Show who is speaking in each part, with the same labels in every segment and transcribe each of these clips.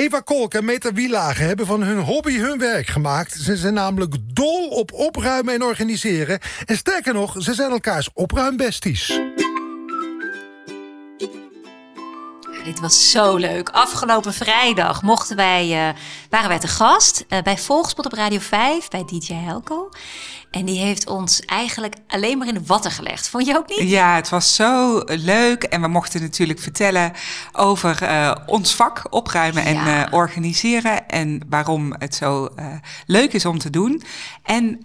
Speaker 1: Eva Kolk en Meta Wielagen hebben van hun hobby hun werk gemaakt. Ze zijn namelijk dol op opruimen en organiseren. En sterker nog, ze zijn elkaars opruimbesties.
Speaker 2: Dit was zo leuk. Afgelopen vrijdag mochten wij, uh, waren wij te gast uh, bij Volgspot op Radio 5 bij DJ Helco. En die heeft ons eigenlijk alleen maar in de watten gelegd. Vond je ook niet?
Speaker 3: Ja, het was zo leuk. En we mochten natuurlijk vertellen over uh, ons vak, opruimen en ja. uh, organiseren. En waarom het zo uh, leuk is om te doen. En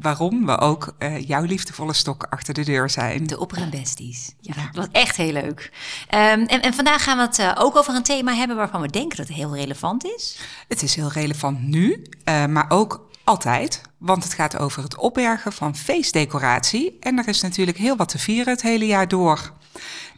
Speaker 3: waarom we ook jouw liefdevolle stok achter de deur zijn.
Speaker 2: De opruimbesties. Ja, ja. wat echt heel leuk. Um, en, en, vandaag gaan we het ook over een thema hebben waarvan we denken dat het heel relevant is.
Speaker 3: Het is heel relevant nu, maar ook altijd, want het gaat over het opbergen van feestdecoratie. En er is natuurlijk heel wat te vieren het hele jaar door.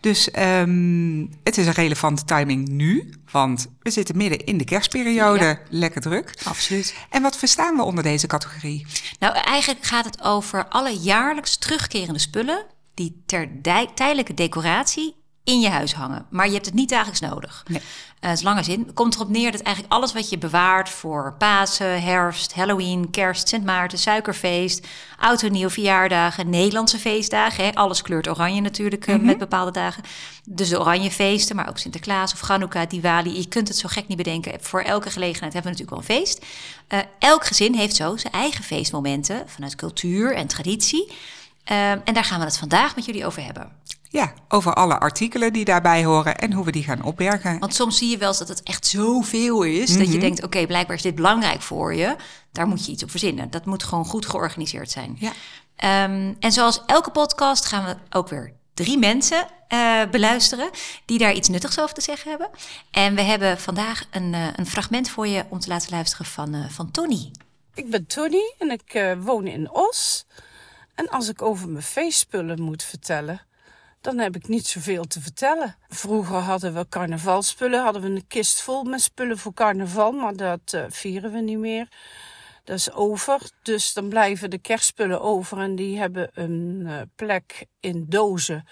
Speaker 3: Dus um, het is een relevante timing nu, want we zitten midden in de kerstperiode. Ja. Lekker druk.
Speaker 2: Absoluut.
Speaker 3: En wat verstaan we onder deze categorie?
Speaker 2: Nou, eigenlijk gaat het over alle jaarlijks terugkerende spullen die ter tijdelijke decoratie in je huis hangen. Maar je hebt het niet dagelijks nodig.
Speaker 3: Nee.
Speaker 2: Uh, is lange zin. Komt erop neer dat eigenlijk alles wat je bewaart voor Pasen, herfst, Halloween, kerst, Sint Maarten, suikerfeest, oud en nieuw, verjaardagen, Nederlandse feestdagen. Hè, alles kleurt oranje natuurlijk mm -hmm. met bepaalde dagen. Dus de oranje feesten, maar ook Sinterklaas of Hanukkah, Diwali. Je kunt het zo gek niet bedenken. Voor elke gelegenheid hebben we natuurlijk wel een feest. Uh, elk gezin heeft zo zijn eigen feestmomenten vanuit cultuur en traditie. En daar gaan we het vandaag met jullie over hebben.
Speaker 3: Ja, over alle artikelen die daarbij horen en hoe we die gaan opbergen.
Speaker 2: Want soms zie je wel eens dat het echt zoveel is, mm -hmm. dat je denkt, oké, okay, blijkbaar is dit belangrijk voor je. Daar moet je iets op verzinnen. Dat moet gewoon goed georganiseerd zijn.
Speaker 3: Ja.
Speaker 2: Um, en zoals elke podcast gaan we ook weer drie mensen uh, beluisteren die daar iets nuttigs over te zeggen hebben. En we hebben vandaag een, uh, een fragment voor je om te laten luisteren van, uh, van Tony.
Speaker 4: Ik ben Tony en ik woon in Os. En als ik over mijn feestspullen moet vertellen, dan heb ik niet zoveel te vertellen. Vroeger hadden we carnavalspullen, hadden we een kist vol met spullen voor carnaval, maar dat uh, vieren we niet meer. Dat is over, dus dan blijven de kerstspullen over en die hebben een uh, plek in dozen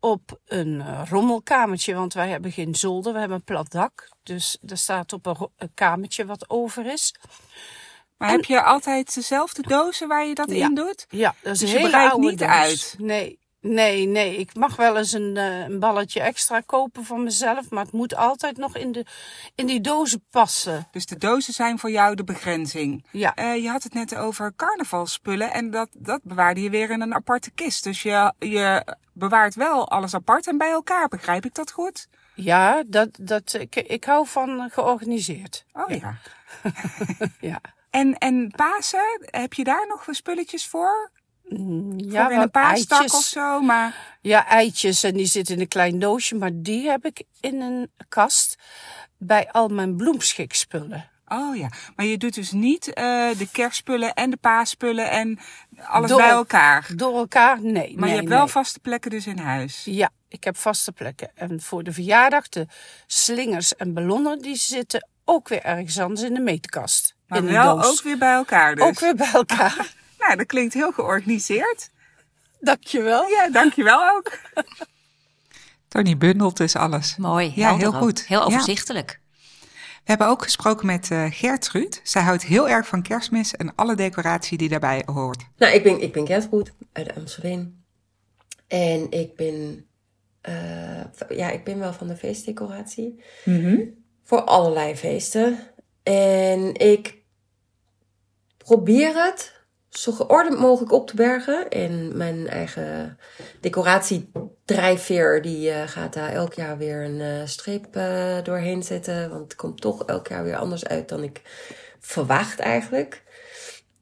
Speaker 4: op een uh, rommelkamertje, want wij hebben geen zolder, we hebben een plat dak. Dus er staat op een kamertje wat over is.
Speaker 3: Maar en, heb je altijd dezelfde dozen waar je dat
Speaker 4: ja,
Speaker 3: in doet?
Speaker 4: Ja, dat is
Speaker 3: dus
Speaker 4: een hele
Speaker 3: breidt
Speaker 4: oude
Speaker 3: niet
Speaker 4: doos.
Speaker 3: uit?
Speaker 4: Nee, Nee, nee, ik mag wel eens een, uh, een balletje extra kopen van mezelf, maar het moet altijd nog in, de, in die dozen passen.
Speaker 3: Dus de dozen zijn voor jou de begrenzing.
Speaker 4: Ja.
Speaker 3: Uh, je had het net over carnavalspullen en dat, dat bewaarde je weer in een aparte kist. Dus je, je bewaart wel alles apart en bij elkaar, begrijp ik dat goed?
Speaker 4: Ja, dat, dat, ik, ik hou van georganiseerd.
Speaker 3: Oh ja.
Speaker 4: Ja. ja.
Speaker 3: En, en Pasen, heb je daar nog spulletjes voor?
Speaker 4: Ja,
Speaker 3: voor in een paastak of zo, maar...
Speaker 4: Ja, eitjes en die zitten in een klein doosje, maar die heb ik in een kast bij al mijn bloemschikspullen.
Speaker 3: Oh ja, maar je doet dus niet uh, de kerstspullen en de paasspullen en alles door, bij elkaar?
Speaker 4: Door elkaar, nee.
Speaker 3: Maar
Speaker 4: nee,
Speaker 3: je hebt
Speaker 4: nee.
Speaker 3: wel vaste plekken dus in huis?
Speaker 4: Ja, ik heb vaste plekken. En voor de verjaardag, de slingers en ballonnen, die zitten ook weer ergens anders in de meetkast.
Speaker 3: Maar
Speaker 4: in
Speaker 3: wel ook weer bij elkaar dus?
Speaker 4: Ook weer bij elkaar.
Speaker 3: Nou, dat klinkt heel georganiseerd.
Speaker 4: Dankjewel.
Speaker 3: Ja, dankjewel ook. Tony bundelt dus alles.
Speaker 2: Mooi.
Speaker 3: Ja, heel
Speaker 2: ook.
Speaker 3: goed.
Speaker 2: Heel overzichtelijk.
Speaker 3: Ja. We hebben ook gesproken met uh, Gertrud. Zij houdt heel erg van kerstmis en alle decoratie die daarbij hoort.
Speaker 5: Nou, ik ben, ik ben Gertrud uit Amstelveen. En ik ben, uh, ja, ik ben wel van de feestdecoratie.
Speaker 3: Mm -hmm.
Speaker 5: Voor allerlei feesten. En ik probeer het zo geordend mogelijk op te bergen. En mijn eigen decoratiedrijfveer die uh, gaat daar elk jaar weer een uh, streep uh, doorheen zetten. Want het komt toch elk jaar weer anders uit dan ik verwacht eigenlijk.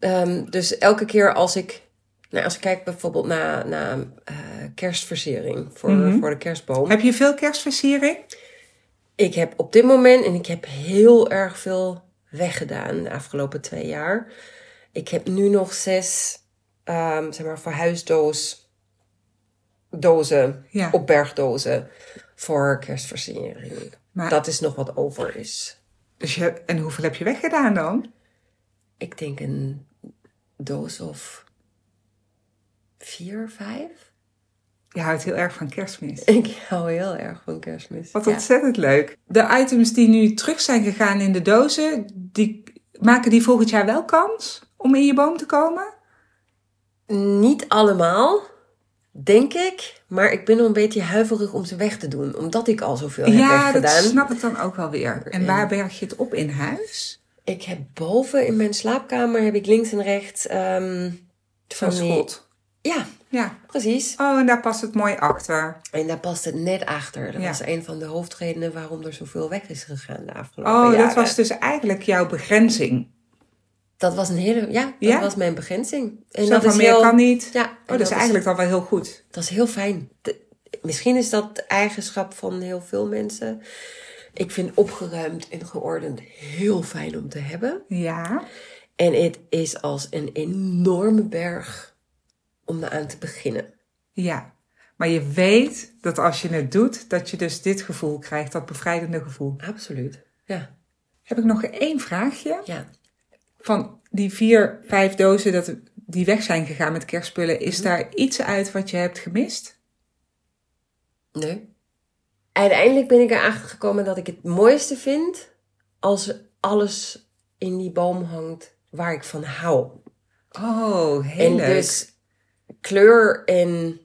Speaker 5: Um, dus elke keer als ik... Nou, als ik kijk bijvoorbeeld naar, naar kerstversiering voor, mm -hmm. voor de kerstboom.
Speaker 3: Heb je veel kerstversiering?
Speaker 5: Ik heb op dit moment, en ik heb heel erg veel weggedaan de afgelopen twee jaar... Ik heb nu nog zes, um, zeg maar, verhuisdoos dozen,
Speaker 3: ja.
Speaker 5: opbergdozen voor kerstversiering. Maar dat is nog wat over is.
Speaker 3: Dus je, en hoeveel heb je weggedaan dan?
Speaker 5: Ik denk een doos of vier, vijf.
Speaker 3: Je houdt heel erg van kerstmis.
Speaker 5: Ik hou heel erg van kerstmis.
Speaker 3: Wat
Speaker 5: Ja.
Speaker 3: ontzettend leuk. De items die nu terug zijn gegaan in de dozen, die, maken die volgend jaar wel kans om in je boom te komen?
Speaker 5: Niet allemaal, denk ik. Maar ik ben nog een beetje huiverig om ze weg te doen. Omdat ik al zoveel heb
Speaker 3: Ja, dat
Speaker 5: weggedaan.
Speaker 3: snap ik dan ook wel weer. En waar berg je het op in huis?
Speaker 5: Ik heb boven in mijn slaapkamer heb ik links en rechts ehm,
Speaker 3: Zo'n
Speaker 5: van die-
Speaker 3: schot.
Speaker 5: Ja,
Speaker 3: Ja.
Speaker 5: precies.
Speaker 3: Oh, en daar past het mooi achter.
Speaker 5: En daar past het net achter. Dat
Speaker 3: Ja.
Speaker 5: was een van de hoofdredenen waarom er zoveel weg is gegaan de afgelopen
Speaker 3: Oh,
Speaker 5: jaren.
Speaker 3: dat was dus eigenlijk jouw begrenzing.
Speaker 5: Dat was een hele, ja, dat
Speaker 3: Ja?
Speaker 5: was mijn begrenzing. En
Speaker 3: Zo
Speaker 5: dat
Speaker 3: van
Speaker 5: is
Speaker 3: meer
Speaker 5: heel,
Speaker 3: kan niet.
Speaker 5: Ja,
Speaker 3: Oh, dat is eigenlijk dan wel heel goed.
Speaker 5: Dat is heel fijn. De- misschien is dat de eigenschap van heel veel mensen. Ik vind opgeruimd en geordend heel fijn om te hebben.
Speaker 3: Ja.
Speaker 5: En het is als een enorme berg om aan te beginnen.
Speaker 3: Ja. Maar je weet dat als je het doet, dat je dus dit gevoel krijgt, dat bevrijdende gevoel.
Speaker 5: Absoluut. Ja,
Speaker 3: Heb ik nog één vraagje?
Speaker 5: ja.
Speaker 3: Van die vier, vijf dozen dat, die weg zijn gegaan met kerstspullen, is daar iets uit wat je hebt gemist?
Speaker 5: Nee. Uiteindelijk ben ik erachter gekomen dat ik het mooiste vind als alles in die boom hangt waar ik van hou.
Speaker 3: Oh, heel
Speaker 5: en
Speaker 3: leuk.
Speaker 5: dus kleur en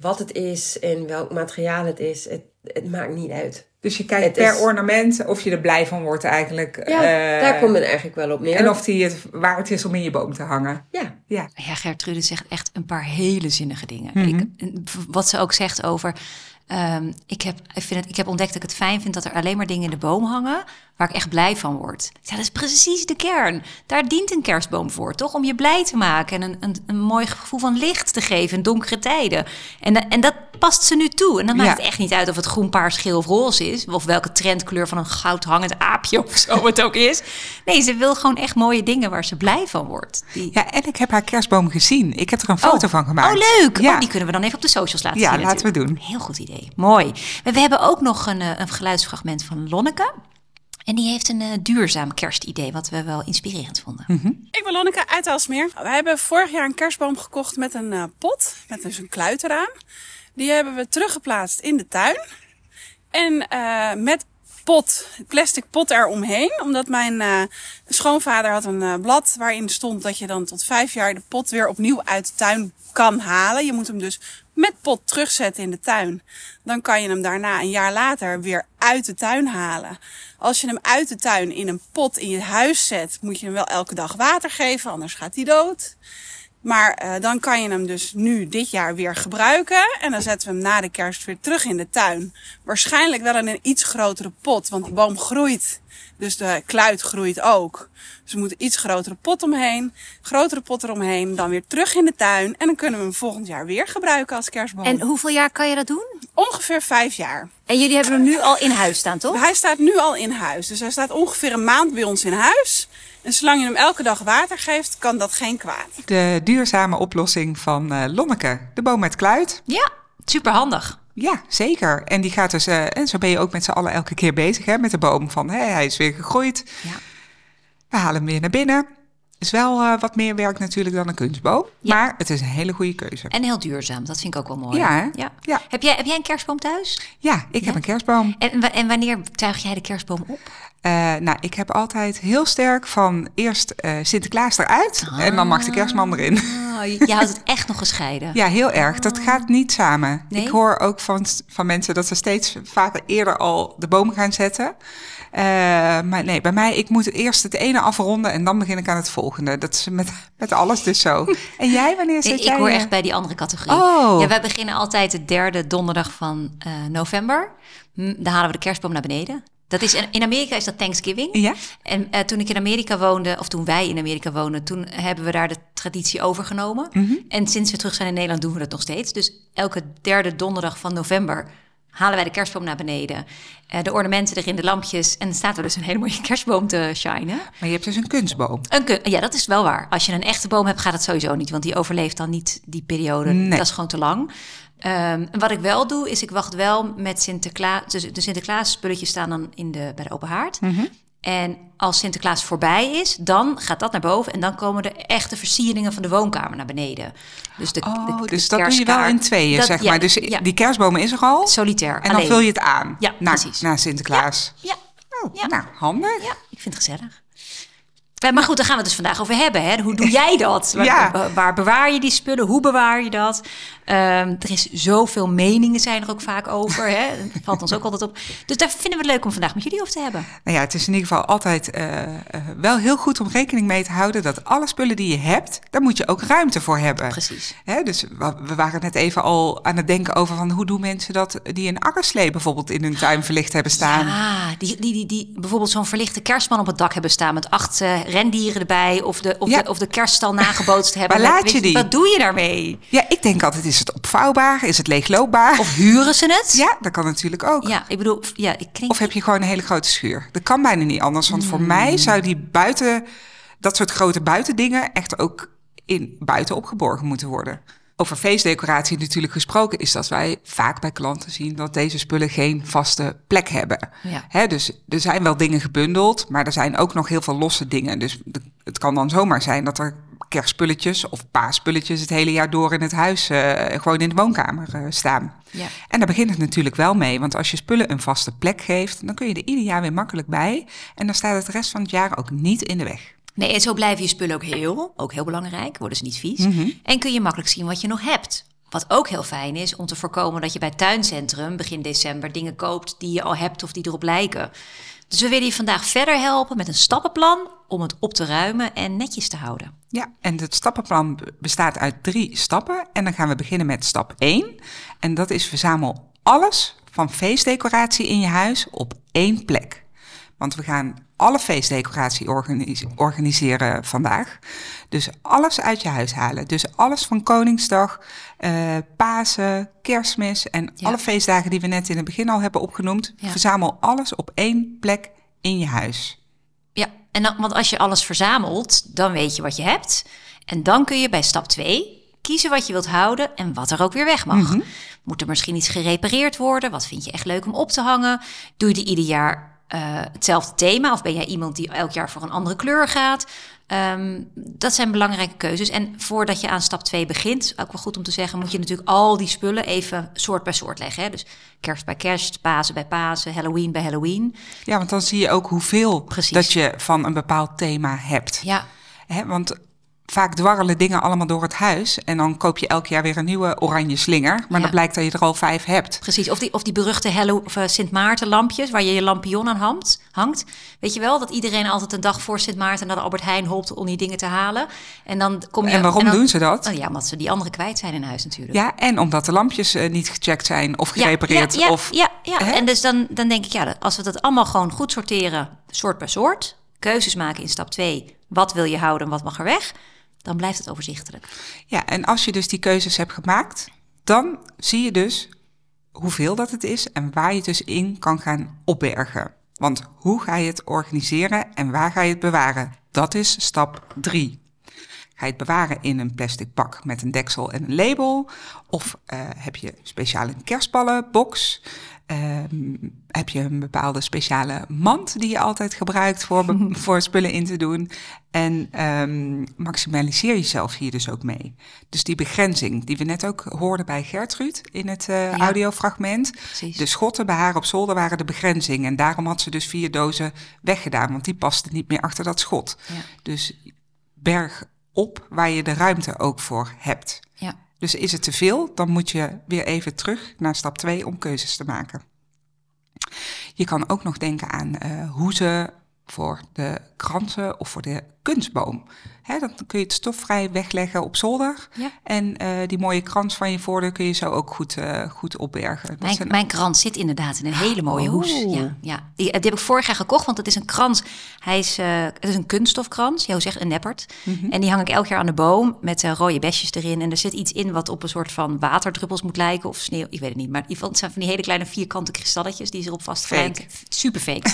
Speaker 5: wat het is en welk materiaal het is, het, het maakt niet uit.
Speaker 3: Dus je kijkt
Speaker 5: het
Speaker 3: per
Speaker 5: is-
Speaker 3: ornament of je er blij van wordt eigenlijk.
Speaker 5: Ja,
Speaker 3: eh,
Speaker 5: daar komt het eigenlijk wel op neer.
Speaker 3: En of die het waard is om in je boom te hangen.
Speaker 5: Ja,
Speaker 3: Ja.
Speaker 2: Ja, Gertrude zegt echt een paar hele zinnige dingen.
Speaker 3: Mhm.
Speaker 2: ik, wat ze ook zegt over. Ehm, ik, heb, ik, vind het, ik heb ontdekt dat ik het fijn vind dat er alleen maar dingen in de boom hangen. waar ik echt blij van word. Ja, dat is precies de kern. Daar dient een kerstboom voor, toch? Om je blij te maken en een, een, een mooi gevoel van licht te geven in donkere tijden. En, da- en dat past ze nu toe. En dan maakt
Speaker 3: Ja.
Speaker 2: het echt niet uit of het groen, paars, geel of roze is. Of welke trendkleur van een goud hangend aapje of zo het ook is. Nee, ze wil gewoon echt mooie dingen waar ze blij van wordt. Die,
Speaker 3: ja, en ik heb haar kerstboom gezien. Ik heb er een foto
Speaker 2: Oh.
Speaker 3: van gemaakt.
Speaker 2: Oh, leuk.
Speaker 3: Ja.
Speaker 2: Oh, die kunnen we dan even op de socials laten
Speaker 3: Ja,
Speaker 2: zien.
Speaker 3: laten we doen.
Speaker 2: Heel goed idee. Mooi. We, hebben ook nog een, eh, een geluidsfragment van Lonneke. En die heeft een eh, duurzaam kerstidee, wat we wel inspirerend vonden.
Speaker 3: Hm.
Speaker 6: Ik ben Lonneke uit Alsmeer. We hebben vorig jaar een kerstboom gekocht met een eh, pot, met dus een kluit eraan. Die hebben we teruggeplaatst in de tuin. En eh, met pot, plastic pot eromheen. Omdat mijn eh, schoonvader had een blad waarin stond dat je dan tot vijf jaar de pot weer opnieuw uit de tuin kan halen. Je moet hem dus met pot terugzetten in de tuin. Dan kan je hem daarna een jaar later weer uit de tuin halen. Als je hem uit de tuin in een pot in je huis zet, moet je hem wel elke dag water geven, anders gaat hij dood. Maar eh, dan kan je hem dus nu dit jaar weer gebruiken. En dan zetten we hem na de kerst weer terug in de tuin. Waarschijnlijk wel in een iets grotere pot, want die boom groeit. Dus de kluit groeit ook. Dus we moeten iets grotere pot omheen. Grotere pot eromheen. Dan weer terug in de tuin. En dan kunnen we hem volgend jaar weer gebruiken als kerstboom.
Speaker 2: En hoeveel jaar kan je dat doen?
Speaker 6: Ongeveer vijf jaar.
Speaker 2: En jullie hebben hem nu al in huis staan, toch?
Speaker 6: Hij staat nu al in huis. Dus hij staat ongeveer een maand bij ons in huis. En zolang je hem elke dag water geeft, kan dat geen kwaad.
Speaker 3: De duurzame oplossing van eh, Lonneke. De boom met kluit.
Speaker 2: Ja, superhandig.
Speaker 3: Ja, zeker. En die gaat dus, eh, en zo ben je ook met z'n allen elke keer bezig hè, met de boom. Van hé, hij is weer gegroeid.
Speaker 2: Ja.
Speaker 3: We halen hem weer naar binnen. Is wel eh, wat meer werk natuurlijk dan een kunstboom.
Speaker 2: Ja.
Speaker 3: Maar het is een hele goede keuze.
Speaker 2: En heel duurzaam, dat vind ik ook wel mooi.
Speaker 3: Ja,
Speaker 2: ja.
Speaker 3: Ja.
Speaker 2: Heb, jij, heb jij een kerstboom thuis?
Speaker 3: Ja, ik heb een kerstboom.
Speaker 2: En, en wanneer tuig jij de kerstboom op?
Speaker 3: Eh, nou, ik heb altijd heel sterk van eerst eh, Sinterklaas eruit en dan mag de kerstman erin.
Speaker 2: Oh, je, je houdt het echt nog gescheiden.
Speaker 3: Ja, heel erg. Dat gaat niet samen.
Speaker 2: Nee?
Speaker 3: Ik hoor ook van, van mensen dat ze steeds vaker eerder al de boom gaan zetten. Eh, maar nee, bij mij, ik moet eerst het ene afronden en dan begin ik aan het volgende. Dat is met, met alles dus zo. En jij, wanneer zit
Speaker 2: Ik, ik
Speaker 3: jij?
Speaker 2: hoor
Speaker 3: eh,
Speaker 2: echt bij die andere categorie.
Speaker 3: Oh.
Speaker 2: Ja, wij beginnen altijd de derde donderdag van eh, november. Dan halen we de kerstboom naar beneden. Dat is, in Amerika is dat Thanksgiving.
Speaker 3: Ja?
Speaker 2: En toen ik in Amerika woonde, of toen wij in Amerika woonden, toen hebben we daar de traditie overgenomen.
Speaker 3: Mhm.
Speaker 2: En sinds we terug zijn in Nederland doen we dat nog steeds. Dus elke derde donderdag van november halen wij de kerstboom naar beneden. Eh, de ornamenten erin, de lampjes. En dan staat er dus een hele mooie kerstboom te shinen.
Speaker 3: Maar je hebt dus een kunstboom.
Speaker 2: Een kun- ja, dat is wel waar. Als je een echte boom hebt, gaat het sowieso niet. Want die overleeft dan niet die periode.
Speaker 3: Nee.
Speaker 2: Dat is gewoon te lang. Ehm, wat ik wel doe, is ik wacht wel met Sinterklaas. Dus de Sinterklaas spulletjes staan dan in de, bij de open haard. En als Sinterklaas voorbij is, dan gaat dat naar boven. En dan komen de echte versieringen van de woonkamer naar beneden. Dus, de,
Speaker 3: Oh,
Speaker 2: de- de
Speaker 3: dus dat doe je wel in tweeën,
Speaker 2: Dat-
Speaker 3: zeg
Speaker 2: ja,
Speaker 3: maar. Dus
Speaker 2: ja.
Speaker 3: die kerstboom is er al.
Speaker 2: Solitair,
Speaker 3: En dan
Speaker 2: alleen.
Speaker 3: vul je het aan.
Speaker 2: Ja,
Speaker 3: naar,
Speaker 2: precies.
Speaker 3: naar Sinterklaas.
Speaker 2: Ja,
Speaker 3: Oh,
Speaker 2: Ja.
Speaker 3: nou, handig.
Speaker 2: ja, ik vind het gezellig. Ja, Maar goed, daar gaan we het dus vandaag over hebben. Hè? Hoe doe jij dat? Waar,
Speaker 3: Ja.
Speaker 2: waar- waar bewaar je die spullen? Hoe bewaar je dat? Ehm, er is zoveel meningen zijn er ook vaak over. Hè? Dat valt ons ook altijd op. Dus daar vinden we het leuk om vandaag met jullie over te hebben.
Speaker 3: Nou ja, het is in ieder geval altijd eh, eh, wel heel goed om rekening mee te houden dat alle spullen die je hebt, daar moet je ook ruimte voor hebben.
Speaker 2: Precies.
Speaker 3: Hè, dus we waren net even al aan het denken over van hoe doen mensen dat die een akkerslee bijvoorbeeld in hun tuin verlicht hebben staan.
Speaker 2: Die, die, die, die bijvoorbeeld zo'n verlichte kerstman op het dak hebben staan met acht eh, rendieren erbij. Of de, of,
Speaker 3: Ja.
Speaker 2: de, of de kerststal nagebootst hebben.
Speaker 3: Waar laat je die?
Speaker 2: Wat doe je daarmee?
Speaker 3: Ja, ik denk altijd, is het opvouwbaar? Is het leegloopbaar?
Speaker 2: Of huren ze het?
Speaker 3: ja, dat kan natuurlijk ook.
Speaker 2: Ja, ik bedoel, ja, ik klink...
Speaker 3: Of heb je gewoon een hele grote schuur? Dat kan bijna niet anders, want voor mij zou die buiten, dat soort grote buitendingen echt ook in buiten opgeborgen moeten worden. Over feestdecoratie natuurlijk gesproken is dat wij vaak bij klanten zien dat deze spullen geen vaste plek hebben.
Speaker 2: Ja.
Speaker 3: Hè, dus er zijn wel dingen gebundeld, maar er zijn ook nog heel veel losse dingen. Dus het kan dan zomaar zijn dat er kerstspulletjes of paasspulletjes het hele jaar door in het huis eh, gewoon in de woonkamer eh, staan.
Speaker 2: Ja.
Speaker 3: En daar begint het natuurlijk wel mee, want als je spullen een vaste plek geeft, dan kun je er ieder jaar weer makkelijk bij. En dan staat het de rest van het jaar ook niet in de weg.
Speaker 2: Nee, en zo blijven je spullen ook heel, ook heel belangrijk, worden ze niet vies.
Speaker 3: Mhm.
Speaker 2: En kun je makkelijk zien wat je nog hebt. Wat ook heel fijn is om te voorkomen dat je bij Tuincentrum begin december dingen koopt die je al hebt of die erop lijken. Dus we willen je vandaag verder helpen met een stappenplan om het op te ruimen en netjes te houden.
Speaker 3: Ja, en het stappenplan be- bestaat uit drie stappen. En dan gaan we beginnen met stap 1. En dat is verzamel alles van feestdecoratie in je huis op één plek. Want we gaan alle feestdecoratie organis- organiseren vandaag. Dus alles uit je huis halen. Dus alles van Koningsdag, eh, Pasen, Kerstmis en
Speaker 2: Ja.
Speaker 3: alle feestdagen die we net in het begin al hebben opgenoemd.
Speaker 2: Ja.
Speaker 3: Verzamel alles op één plek in je huis.
Speaker 2: Ja, en dan, want als je alles verzamelt, dan weet je wat je hebt. En dan kun je bij stap 2 kiezen wat je wilt houden en wat er ook weer weg mag. Moet er misschien iets gerepareerd worden? Wat vind je echt leuk om op te hangen? Doe je er ieder jaar eh, hetzelfde thema? Of ben jij iemand die elk jaar voor een andere kleur gaat? Ehm, dat zijn belangrijke keuzes. En voordat je aan stap 2 begint, ook wel goed om te zeggen, moet je natuurlijk al die spullen even soort bij soort leggen. Hè? Dus kerst bij kerst, Pasen bij Pasen, Halloween bij Halloween.
Speaker 3: Ja, want dan zie je ook hoeveel
Speaker 2: Precies.
Speaker 3: dat je van een bepaald thema hebt.
Speaker 2: Ja,
Speaker 3: Hè, want vaak dwarrelen dingen allemaal door het huis. En dan koop je elk jaar weer een nieuwe oranje slinger. Maar
Speaker 2: Ja.
Speaker 3: dan blijkt dat je er al vijf hebt.
Speaker 2: Precies, of die, of die beruchte Hello, of, eh, Sint Maarten lampjes waar je je lampion aan hangt, hangt. Weet je wel, dat iedereen altijd een dag voor Sint Maarten naar de Albert Heijn hopt om die dingen te halen. En dan kom je...
Speaker 3: En waarom
Speaker 2: dan-
Speaker 3: doen ze dat?
Speaker 2: Oh ja, omdat ze die andere kwijt zijn in huis natuurlijk.
Speaker 3: Ja, en omdat de lampjes eh, niet gecheckt zijn of gerepareerd.
Speaker 2: Ja, ja,
Speaker 3: of,
Speaker 2: ja, ja.
Speaker 3: Hè?
Speaker 2: en dus dan, dan denk ik, ja, als we dat allemaal gewoon goed sorteren, soort per soort, keuzes maken in stap 2, wat wil je houden en wat mag er weg, dan blijft het overzichtelijk.
Speaker 3: ja, en als je dus die keuzes hebt gemaakt, dan zie je dus hoeveel dat het is en waar je het dus in kan gaan opbergen. Want hoe ga je het organiseren en waar ga je het bewaren? Dat is stap 3. Ga je het bewaren in een plastic pak met een deksel en een label? Of eh, heb je speciaal een kerstballenbox? Ehm, heb je een bepaalde speciale mand die je altijd gebruikt voor, voor spullen in te doen? En ehm, maximaliseer jezelf hier dus ook mee. Dus die begrenzing die we net ook hoorden bij Gertrude in het
Speaker 2: Ja.
Speaker 3: audiofragment.
Speaker 2: Precies.
Speaker 3: De schotten bij haar op zolder waren de begrenzing. En daarom had ze dus vier dozen weggedaan, want die pasten niet meer achter dat schot.
Speaker 2: Ja.
Speaker 3: Dus berg op waar je de ruimte ook voor hebt.
Speaker 2: Ja.
Speaker 3: Dus is het te veel, dan moet je weer even terug naar stap 2 om keuzes te maken. Je kan ook nog denken aan eh hoezen voor de kransen of voor de kunstboom. Dan kun je het stofvrij wegleggen op zolder.
Speaker 2: Ja.
Speaker 3: En eh, die mooie krans van je voordeur kun je zo ook goed, eh, goed opbergen.
Speaker 2: Mijn,
Speaker 3: zijn-
Speaker 2: mijn krans zit inderdaad in een hele mooie
Speaker 3: Oh.
Speaker 2: hoes. Ja, ja. Die, die heb ik vorig jaar gekocht, want het is een krans. Hij is, eh, het is een kunststofkrans, jou zegt een neppert.
Speaker 3: Mhm.
Speaker 2: En die hang ik elk jaar aan de boom met rode besjes erin. En er zit iets in wat op een soort van waterdruppels moet lijken of sneeuw. Ik weet het niet, maar in ieder geval het zijn van die hele kleine vierkante kristalletjes die ze erop vastgelijken. Super fake.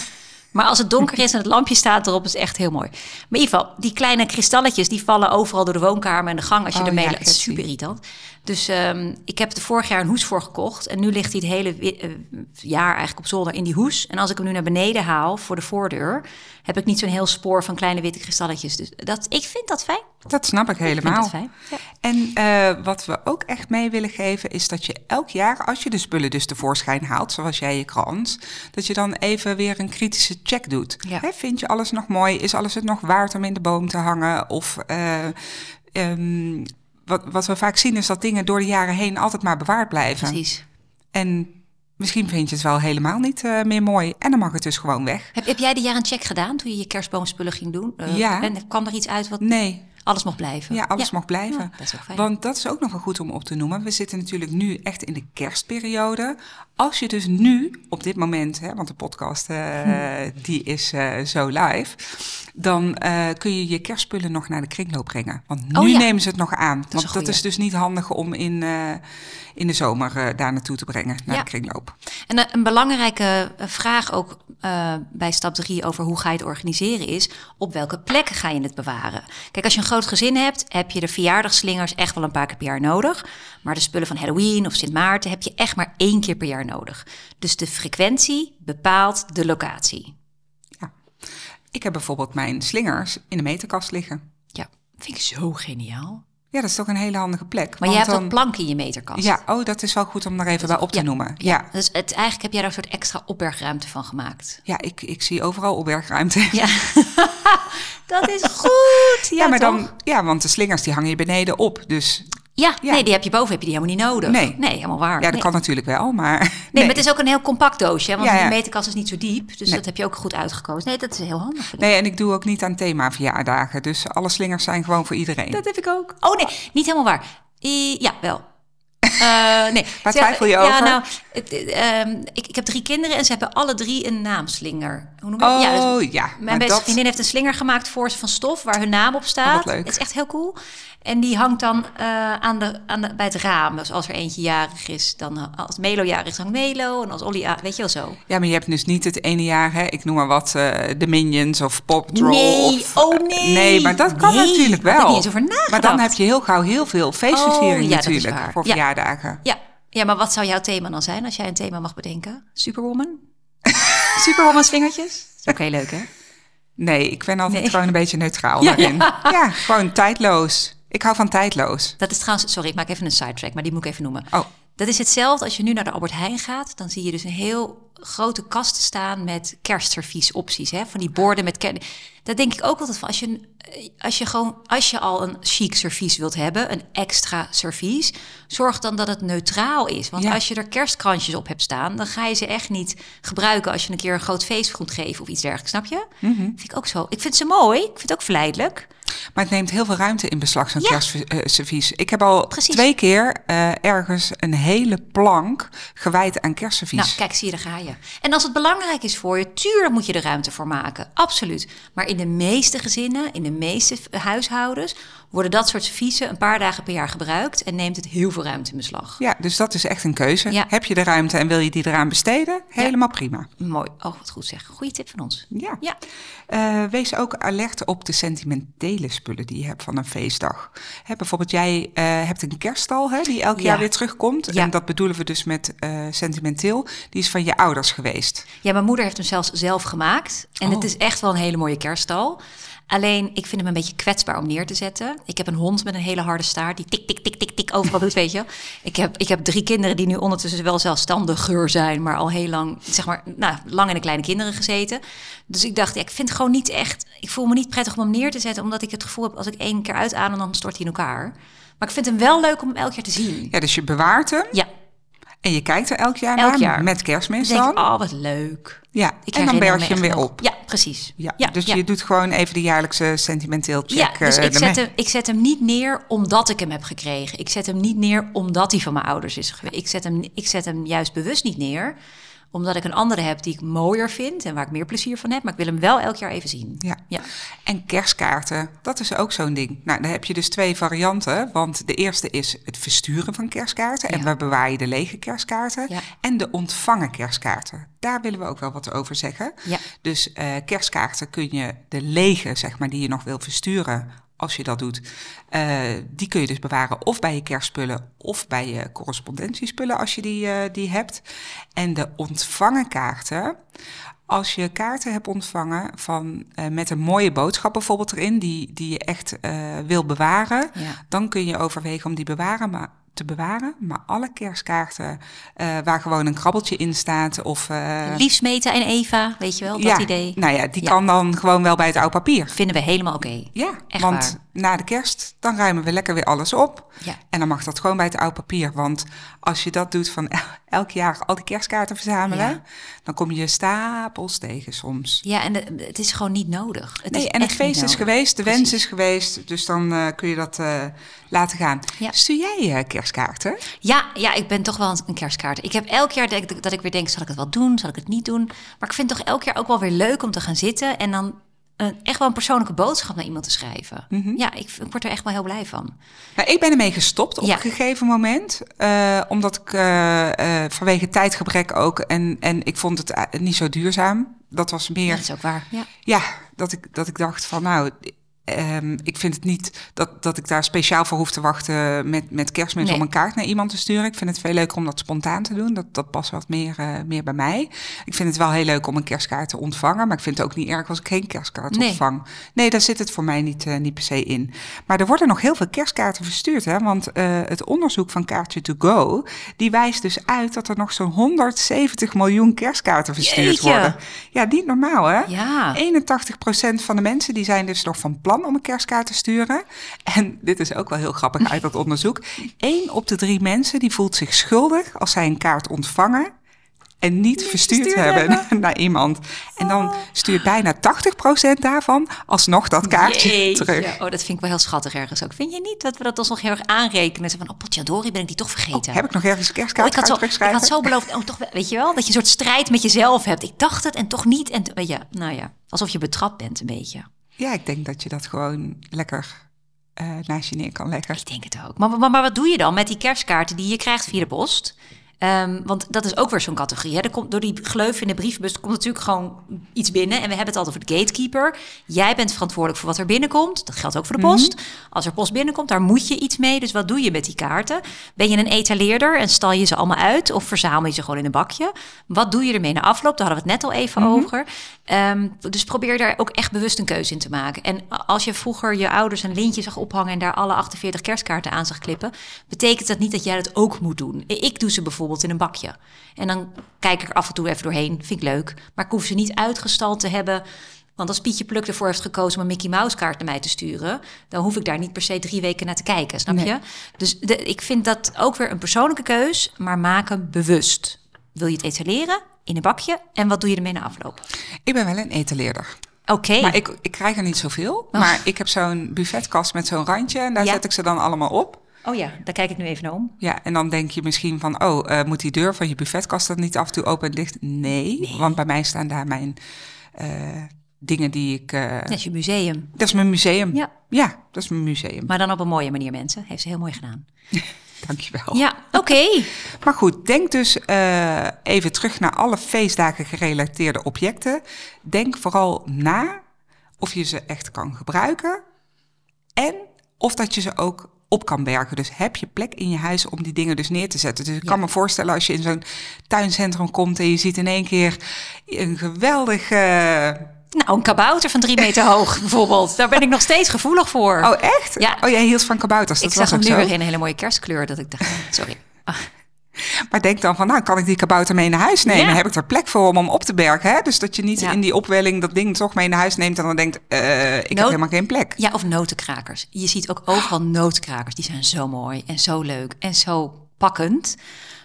Speaker 2: Maar als het donker is en het lampje staat erop, is het echt heel mooi. Maar in ieder geval, die kleine kristalletjes die vallen overal door de woonkamer en de gang als je
Speaker 3: Oh,
Speaker 2: ermee
Speaker 3: ja,
Speaker 2: loopt. Is super irritant. Dus ehm, ik heb er vorig jaar een hoes voor gekocht. En nu ligt hij het hele eh, jaar eigenlijk op zolder in die hoes. En als ik hem nu naar beneden haal voor de voordeur, heb ik niet zo'n heel spoor van kleine witte kristalletjes. Dus dat, ik vind dat fijn.
Speaker 3: Dat snap ik helemaal.
Speaker 2: dat fijn. Ja.
Speaker 3: En eh, wat we ook echt mee willen geven, is dat je elk jaar, als je de spullen dus tevoorschijn haalt, zoals jij je krans, dat je dan even weer een kritische check doet.
Speaker 2: Ja.
Speaker 3: Hè, vind je alles nog mooi? Is alles het nog waard om in de boom te hangen? Of eh, ehm, wat, wat we vaak zien is dat dingen door de jaren heen altijd maar bewaard blijven.
Speaker 2: Precies.
Speaker 3: En misschien vind je het wel helemaal niet eh, meer mooi. En dan mag het dus gewoon weg.
Speaker 2: Heb, heb jij de jaar een check gedaan toen je je kerstboomspullen ging doen? Eh,
Speaker 3: Ja.
Speaker 2: En kwam er iets uit wat
Speaker 3: Nee,
Speaker 2: alles mocht blijven?
Speaker 3: Ja, alles mag blijven.
Speaker 2: Ja, dat is ook fijn.
Speaker 3: Want dat is ook nog wel goed om op te noemen. We zitten natuurlijk nu echt in de kerstperiode. Als je dus nu, op dit moment, hè, want de podcast eh,
Speaker 2: Hm.
Speaker 3: die is eh, zo live, dan eh, kun je je kerstspullen nog naar de kringloop brengen. Want nu
Speaker 2: Oh
Speaker 3: nemen ze het nog aan.
Speaker 2: is
Speaker 3: want dat is dus niet handig om in, in de zomer daar naartoe te brengen, naar de kringloop.
Speaker 2: En een belangrijke vraag ook bij stap 3 over hoe ga je het organiseren is... op welke plekken ga je het bewaren? Kijk, als je een groot gezin hebt, heb je de verjaardagslingers echt wel een paar keer per jaar nodig. Maar de spullen van Halloween of Sint Maarten heb je echt maar één keer per jaar nodig. Dus de frequentie bepaalt de locatie.
Speaker 3: Ik heb bijvoorbeeld mijn slingers in de meterkast liggen.
Speaker 2: Ja, vind ik zo geniaal.
Speaker 3: Ja, dat is toch een hele handige plek.
Speaker 2: Maar je
Speaker 3: want
Speaker 2: hebt ook
Speaker 3: dan-
Speaker 2: planken in je meterkast.
Speaker 3: Ja, oh, dat is wel goed om er even bij op te
Speaker 2: Ja.
Speaker 3: noemen. Ja,
Speaker 2: Dus het, eigenlijk heb jij daar een soort extra opbergruimte van gemaakt.
Speaker 3: Ja, ik, ik zie overal opbergruimte.
Speaker 2: Ja, dat is goed. Ja,
Speaker 3: Ja, maar
Speaker 2: toch?
Speaker 3: dan, ja, want de slingers die hangen je beneden op. Dus
Speaker 2: Ja,
Speaker 3: Ja.
Speaker 2: nee, die heb je boven, heb je die helemaal niet nodig.
Speaker 3: Nee.
Speaker 2: nee helemaal waar.
Speaker 3: ja, dat
Speaker 2: nee.
Speaker 3: kan natuurlijk wel, maar.
Speaker 2: Nee, maar het is ook een heel compact doosje, hè, want
Speaker 3: Ja, ja.
Speaker 2: de meterkast is niet zo diep. Dus dat heb je ook goed uitgekozen. Nee, dat is heel handig.
Speaker 3: Nee, en ik doe ook niet aan themaverjaardagen. Dus alle slingers zijn gewoon voor iedereen.
Speaker 2: Dat heb ik ook. Oh nee, niet helemaal waar. I- ja, wel. Eh, nee.
Speaker 3: Waar twijfel je
Speaker 2: ja,
Speaker 3: over?
Speaker 2: Nou, het, eh, ehm, ik, ik heb drie kinderen en ze hebben alle drie een naamslinger. Hoe noem je dat?
Speaker 3: Oh
Speaker 2: Ja, dus Mijn beste
Speaker 3: dat-
Speaker 2: vriendin heeft een slinger gemaakt voor ze van stof waar hun naam op staat.
Speaker 3: Oh, leuk.
Speaker 2: Het is echt heel cool. En die hangt dan eh, aan de, aan de, bij het raam. Dus als er eentje jarig is, dan eh, als Melo jarig is, hangt Melo. En als Olly, weet je wel zo.
Speaker 3: Ja, maar je hebt dus niet het ene jaar, hè, ik noem maar wat, eh, de Minions of Pop Troll.
Speaker 2: Nee,
Speaker 3: of,
Speaker 2: oh nee.
Speaker 3: Nee, maar dat kan
Speaker 2: Nee,
Speaker 3: natuurlijk
Speaker 2: daar
Speaker 3: wel.
Speaker 2: ik niet eens over nagedacht.
Speaker 3: Maar dan heb je heel gauw heel veel feestversiering
Speaker 2: Oh, ja, dat
Speaker 3: natuurlijk voor
Speaker 2: Ja.
Speaker 3: verjaardagen.
Speaker 2: Ja. ja, maar wat zou jouw thema dan zijn als jij een thema mag bedenken? Superwoman? Dat is ook heel leuk, hè?
Speaker 3: Nee, ik ben altijd
Speaker 2: Nee.
Speaker 3: gewoon een beetje neutraal
Speaker 2: Ja,
Speaker 3: daarin.
Speaker 2: ja.
Speaker 3: Ja. gewoon tijdloos. Ik hou van tijdloos.
Speaker 2: Dat is trouwens, sorry, ik maak even een sidetrack, maar die moet ik even noemen.
Speaker 3: Oh,
Speaker 2: Dat is hetzelfde als je nu naar de Albert Heijn gaat. Dan zie je dus een heel grote kast staan met kerstserviesopties. Hè? Van die borden met kerst. Daar denk ik ook altijd van. Als je, een- als je gewoon, als je al een chic servies wilt hebben, een extra servies, zorg dan dat het neutraal is. Want
Speaker 3: Ja.
Speaker 2: als je er kerstkrantjes op hebt staan, dan ga je ze echt niet gebruiken als je een keer een groot feest moet geven of iets dergelijks. Snap je?
Speaker 3: Mhm.
Speaker 2: Vind ik ook zo. Ik vind ze mooi. Ik vind het ook verleidelijk.
Speaker 3: Maar het neemt heel veel ruimte in beslag, zo'n
Speaker 2: Ja.
Speaker 3: kerstservies. Ik heb al
Speaker 2: Precies.
Speaker 3: twee keer eh, ergens een hele plank gewijd aan kerstservies.
Speaker 2: Nou, kijk, zie je, daar ga je. En als het belangrijk is voor je, tuurlijk moet je er ruimte voor maken. Absoluut. Maar in de meeste gezinnen, in de meeste huishoudens, worden dat soort serviezen een paar dagen per jaar gebruikt en neemt het heel veel ruimte in beslag.
Speaker 3: Ja, dus dat is echt een keuze.
Speaker 2: Ja.
Speaker 3: Heb je de ruimte en wil je die eraan besteden? Helemaal prima.
Speaker 2: Mooi. Oh, wat goed zeg. Goeie tip van ons.
Speaker 3: Ja.
Speaker 2: Ja.
Speaker 3: Eh, wees ook alert op de sentimentele spullen die je hebt van een feestdag. Hè, bijvoorbeeld, jij eh, hebt een kerststal hè, die elk
Speaker 2: Ja.
Speaker 3: jaar weer terugkomt. En dat bedoelen we dus met eh, sentimenteel. Die is van je ouders geweest.
Speaker 2: Ja, mijn moeder heeft hem zelfs zelf gemaakt. En
Speaker 3: Oh.
Speaker 2: het is echt wel een hele mooie kerststal. Alleen, ik vind hem een beetje kwetsbaar om neer te zetten. Ik heb een hond met een hele harde staart die tik, tik, tik, tik, tik overal doet, weet je. Ik heb, ik heb drie kinderen die nu ondertussen wel zelfstandiger zijn... maar al heel lang, zeg maar, nou, lang in de kleine kinderen gezeten. Dus ik dacht, ja, ik vind het gewoon niet echt... Ik voel me niet prettig om hem neer te zetten... omdat ik het gevoel heb, als ik één keer uitadem, dan stort hij in elkaar. Maar ik vind hem wel leuk om hem elk jaar te zien.
Speaker 3: Ja, dus je bewaart hem
Speaker 2: Ja,
Speaker 3: en je kijkt er elk jaar
Speaker 2: Elk
Speaker 3: naar.
Speaker 2: jaar.
Speaker 3: Met kerstmis
Speaker 2: dan denk oh, wat leuk.
Speaker 3: ja,
Speaker 2: Ik
Speaker 3: en dan berg je hem weer
Speaker 2: nog.
Speaker 3: op.
Speaker 2: Ja, precies.
Speaker 3: Ja, dus je doet gewoon even de jaarlijkse sentimenteel check.
Speaker 2: Ja, dus
Speaker 3: eh,
Speaker 2: ik zet, hem, ik zet hem niet neer omdat ik hem heb gekregen. Ik zet hem niet neer omdat hij van mijn ouders is geweest. Ik zet hem, ik zet hem juist bewust niet neer Omdat ik een andere heb die ik mooier vind en waar ik meer plezier van heb. Maar ik wil hem wel elk jaar even zien.
Speaker 3: Ja.
Speaker 2: Ja.
Speaker 3: En kerstkaarten, dat is ook zo'n ding. Nou, dan heb je dus twee varianten. Want de eerste is het versturen van kerstkaarten. En
Speaker 2: Ja.
Speaker 3: we bewaren de lege kerstkaarten.
Speaker 2: Ja.
Speaker 3: En de ontvangen kerstkaarten. Daar willen we ook wel wat over zeggen.
Speaker 2: Ja.
Speaker 3: Dus eh, kerstkaarten kun je, de lege, zeg maar, die je nog wil versturen, als je dat doet, eh, die kun je dus bewaren of bij je kerstspullen of bij je correspondentiespullen als je die, eh, die hebt. En de ontvangen kaarten, als je kaarten hebt ontvangen van, eh, met een mooie boodschap bijvoorbeeld erin, die, die je echt wil bewaren,
Speaker 2: Ja.
Speaker 3: dan kun je overwegen om die bewaren, maar, te bewaren. Maar alle kerstkaarten eh, waar gewoon een krabbeltje in staat of... eh,
Speaker 2: Liefst Meta en Eva, weet je wel, dat
Speaker 3: ja,
Speaker 2: idee.
Speaker 3: Nou ja, die
Speaker 2: Ja.
Speaker 3: kan dan gewoon wel bij het oud papier.
Speaker 2: Vinden we helemaal oké.
Speaker 3: Ja,
Speaker 2: Echt
Speaker 3: want
Speaker 2: waar.
Speaker 3: na de kerst, dan ruimen we lekker weer alles op.
Speaker 2: Ja.
Speaker 3: En dan mag dat gewoon bij het oud papier. Want als je dat doet van el- elk jaar al die kerstkaarten verzamelen, dan kom je stapels tegen soms.
Speaker 2: Ja, en de- het is gewoon niet nodig. Het
Speaker 3: Nee,
Speaker 2: is
Speaker 3: en het feest is geweest, de wens is geweest, dus dan eh, kun je dat laten gaan.
Speaker 2: Ja.
Speaker 3: Stuur jij eh, kerstkaarten?
Speaker 2: Ja, ja, ik ben toch wel een kerstkaart. Ik heb elk jaar denk, dat ik weer denk, zal ik het wel doen, zal ik het niet doen? Maar ik vind het toch elk jaar ook wel weer leuk om te gaan zitten en dan eh, echt wel een persoonlijke boodschap naar iemand te schrijven.
Speaker 3: Mhm.
Speaker 2: Ja, ik, ik word er echt wel heel blij van.
Speaker 3: Nou, ik ben ermee gestopt op
Speaker 2: Ja.
Speaker 3: een gegeven moment. eh, omdat ik eh, vanwege tijdgebrek ook. En, en ik vond het niet zo duurzaam. Dat was meer.
Speaker 2: Ja, dat is ook waar. Ja.
Speaker 3: Ja, dat ik, dat ik dacht van nou, ehm, ik vind het niet dat, dat ik daar speciaal voor hoef te wachten met, met kerstmis
Speaker 2: Nee.
Speaker 3: om een kaart naar iemand te sturen. Ik vind het veel leuker om dat spontaan te doen. Dat, dat past wat meer, eh, meer bij mij. Ik vind het wel heel leuk om een kerstkaart te ontvangen, maar ik vind het ook niet erg als ik geen kerstkaart
Speaker 2: Nee.
Speaker 3: ontvang. Nee, daar zit het voor mij niet, eh, niet per se in. Maar er worden nog heel veel kerstkaarten verstuurd, hè? want eh, het onderzoek van Kaartje to Go, die wijst dus uit dat er nog zo'n 170 miljoen kerstkaarten verstuurd
Speaker 2: Jeetje.
Speaker 3: worden. Ja, niet normaal hè?
Speaker 2: Ja.
Speaker 3: 81% van de mensen die zijn dus nog van plan om een kerstkaart te sturen. En dit is ook wel heel grappig uit dat onderzoek. Eén op de drie mensen die voelt zich schuldig als zij een kaart ontvangen en niet, verstuurd,
Speaker 2: verstuurd
Speaker 3: hebben,
Speaker 2: hebben.
Speaker 3: naar iemand. En dan stuurt bijna 80% daarvan alsnog dat kaartje
Speaker 2: Jeetje.
Speaker 3: terug.
Speaker 2: Oh, dat vind ik wel heel schattig ergens ook. Vind je niet dat we dat ons nog heel erg aanrekenen? Zo van, oh potjadori, ben ik die toch vergeten?
Speaker 3: Oh, heb ik nog ergens een
Speaker 2: Oh,
Speaker 3: kerstkaart
Speaker 2: ik, had zo, ik had zo beloofd, oh, toch, wel- weet je wel, dat je een soort strijd met jezelf hebt. Ik dacht het en toch niet. En, weet je, nou ja, alsof je betrapt bent een beetje.
Speaker 3: Ja, ik denk dat je dat gewoon lekker eh, naast je neer kan leggen.
Speaker 2: Ik denk het ook. Maar, maar, maar wat doe je dan met die kerstkaarten die je krijgt via de post? Ehm, want dat is ook weer zo'n categorie. Hè? Er komt, door die gleuf in de brievenbus komt natuurlijk gewoon iets binnen. En we hebben het altijd over de gatekeeper. Jij bent verantwoordelijk voor wat er binnenkomt. Dat geldt ook voor de post. Als er post binnenkomt, daar moet je iets mee. Dus wat doe je met die kaarten? Ben je een etaleerder en stal je ze allemaal uit? Of verzamel je ze gewoon in een bakje? Wat doe je ermee na afloop? Daar hadden we het net al even over. Ehm, dus probeer daar ook echt bewust een keuze in te maken. En als je vroeger je ouders een lintje zag ophangen... en daar alle 48 kerstkaarten aan zag klippen... betekent dat niet dat jij dat ook moet doen. Ik doe ze bijvoorbeeld in een bakje. En dan kijk ik er af en toe even doorheen. Vind ik leuk. Maar ik hoef ze niet uitgestald te hebben... Want als Pietje Pluk ervoor heeft gekozen om een Mickey Mouse kaart naar mij te sturen, dan hoef ik daar niet per se drie weken naar te kijken, snap
Speaker 3: Nee.
Speaker 2: je? Dus de, ik vind dat ook weer een persoonlijke keus, maar maak hem bewust. Wil je het etaleren in een bakje en wat doe je ermee na afloop?
Speaker 3: Ik ben wel een etaleerder.
Speaker 2: Oké.
Speaker 3: Maar ik, ik krijg er niet zoveel. Maar ik heb zo'n buffetkast met zo'n randje en daar
Speaker 2: Ja.
Speaker 3: zet ik ze dan allemaal op.
Speaker 2: Oh ja, daar kijk ik nu even naar om.
Speaker 3: Ja, en dan denk je misschien van, oh, eh, moet die deur van je buffetkast dan niet af en toe open en dicht? Nee, want bij mij staan daar mijn eh, dingen die ik... eh,
Speaker 2: Dat is je museum.
Speaker 3: Dat is mijn museum.
Speaker 2: Ja.
Speaker 3: ja, dat is mijn museum.
Speaker 2: Maar dan op een mooie manier, mensen. Heeft ze heel mooi gedaan.
Speaker 3: Dankjewel.
Speaker 2: Ja, oké.
Speaker 3: Maar goed, denk dus eh, even terug naar alle feestdagen gerelateerde objecten. Denk vooral na of je ze echt kan gebruiken en of dat je ze ook op kan bergen. Dus heb je plek in je huis om die dingen dus neer te zetten. Dus ik kan me voorstellen als je in zo'n tuincentrum komt en je ziet in één keer een geweldig...
Speaker 2: Nou, een kabouter van drie meter hoog bijvoorbeeld. Daar ben ik nog steeds gevoelig voor.
Speaker 3: Oh, echt?
Speaker 2: Ja.
Speaker 3: Oh, jij hield van kabouters. Dat
Speaker 2: ik
Speaker 3: was
Speaker 2: zag hem nu weer in een hele mooie kerstkleur. Dat ik dacht, sorry. Ah,
Speaker 3: Maar denk dan van, nou, kan ik die kabouter mee naar huis nemen?
Speaker 2: Ja.
Speaker 3: Heb ik er plek voor om hem op te bergen? Hè? Dus dat je niet
Speaker 2: Ja.
Speaker 3: in die opwelling dat ding toch mee naar huis neemt... en dan denkt, eh, ik heb helemaal geen plek.
Speaker 2: Ja, of notenkrakers. Je ziet ook overal notenkrakers. Die zijn zo mooi en zo leuk en zo pakkend.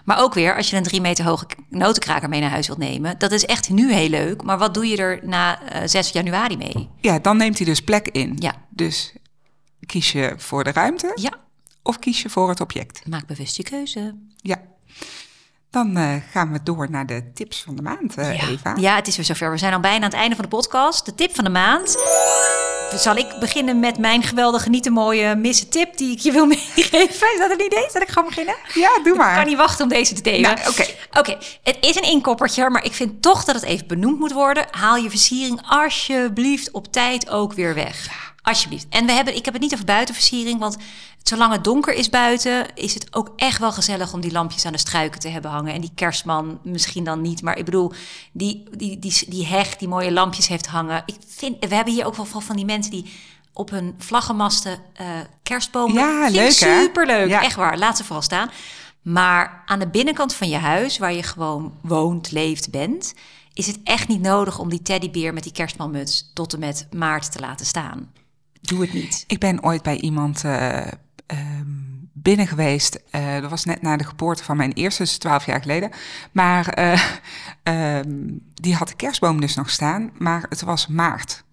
Speaker 2: Maar ook weer, als je een drie meter hoge notenkraker mee naar huis wilt nemen... dat is echt nu heel leuk. Maar wat doe je er na eh, 6 januari mee?
Speaker 3: Ja, dan neemt hij dus plek in.
Speaker 2: Ja.
Speaker 3: Dus kies je voor de ruimte
Speaker 2: Ja,
Speaker 3: of kies je voor het object?
Speaker 2: maak bewust je keuze.
Speaker 3: Ja. Dan eh, gaan we door naar de tips van de maand, eh,
Speaker 2: ja.
Speaker 3: Eva.
Speaker 2: Ja, het is weer zover. We zijn al bijna aan het einde van de podcast. De tip van de maand. Zal ik beginnen met mijn geweldige, niet te mooie missen tip die ik je wil meegeven? Is dat een idee? Zal ik gewoon beginnen?
Speaker 3: Ja, doe
Speaker 2: Ik
Speaker 3: maar.
Speaker 2: kan niet wachten om deze te delen.
Speaker 3: Nou, oké.
Speaker 2: Oké, het is een inkoppertje, maar ik vind toch dat het even benoemd moet worden. Haal je versiering alsjeblieft op tijd ook weer weg. Alsjeblieft. En we hebben, ik heb het niet over buitenversiering, want zolang het donker is buiten, is het ook echt wel gezellig om die lampjes aan de struiken te hebben hangen. En die kerstman misschien dan niet, maar ik bedoel, die, die, die, die heg die mooie lampjes heeft hangen. Ik vind, we hebben hier ook wel van van die mensen die op hun vlaggenmasten eh kerstbomen.
Speaker 3: Ja,
Speaker 2: Vind
Speaker 3: leuk, hè?
Speaker 2: Superleuk,
Speaker 3: Ja.
Speaker 2: echt waar. Laat ze vooral staan. Maar aan de binnenkant van je huis, waar je gewoon woont, leeft, bent, is het echt niet nodig om die teddybeer met die kerstmanmuts tot en met maart te laten staan. Doe het niet.
Speaker 3: Ik ben ooit bij iemand ehm, binnen geweest. eh, dat was net na de geboorte van mijn eerste, dus twaalf jaar geleden. Maar eh, ehm, die had de kerstboom dus nog staan, maar het was maart.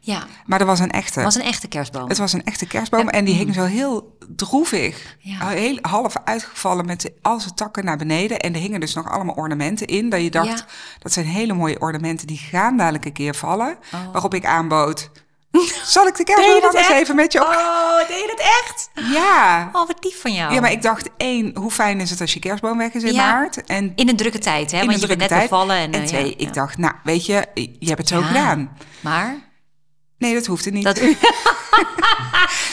Speaker 2: Ja,
Speaker 3: Maar er was een echte.
Speaker 2: het was een echte kerstboom.
Speaker 3: Het was een echte kerstboom en die hing zo heel droevig.
Speaker 2: Ja.
Speaker 3: Heel half uitgevallen met al zijn takken naar beneden. En er hingen dus nog allemaal ornamenten in. Dat je dacht,
Speaker 2: Ja.
Speaker 3: dat zijn hele mooie ornamenten. Die gaan dadelijk een keer vallen.
Speaker 2: Oh.
Speaker 3: Waarop ik aanbood, zal ik de kerstboom
Speaker 2: het
Speaker 3: even met je op?
Speaker 2: Oh, deed je het echt?
Speaker 3: Ja.
Speaker 2: Oh, wat lief van jou.
Speaker 3: Ja, maar ik dacht, één, hoe fijn is het als je kerstboom weg is in
Speaker 2: Ja.
Speaker 3: maart? En
Speaker 2: In een drukke tijd, hè? Want je bent net
Speaker 3: tijd.
Speaker 2: bevallen. En,
Speaker 3: En
Speaker 2: eh,
Speaker 3: twee,
Speaker 2: ja,
Speaker 3: ik
Speaker 2: ja.
Speaker 3: dacht, nou, weet je, je hebt het zo gedaan.
Speaker 2: Maar,
Speaker 3: Nee, dat hoefde niet.
Speaker 2: dat...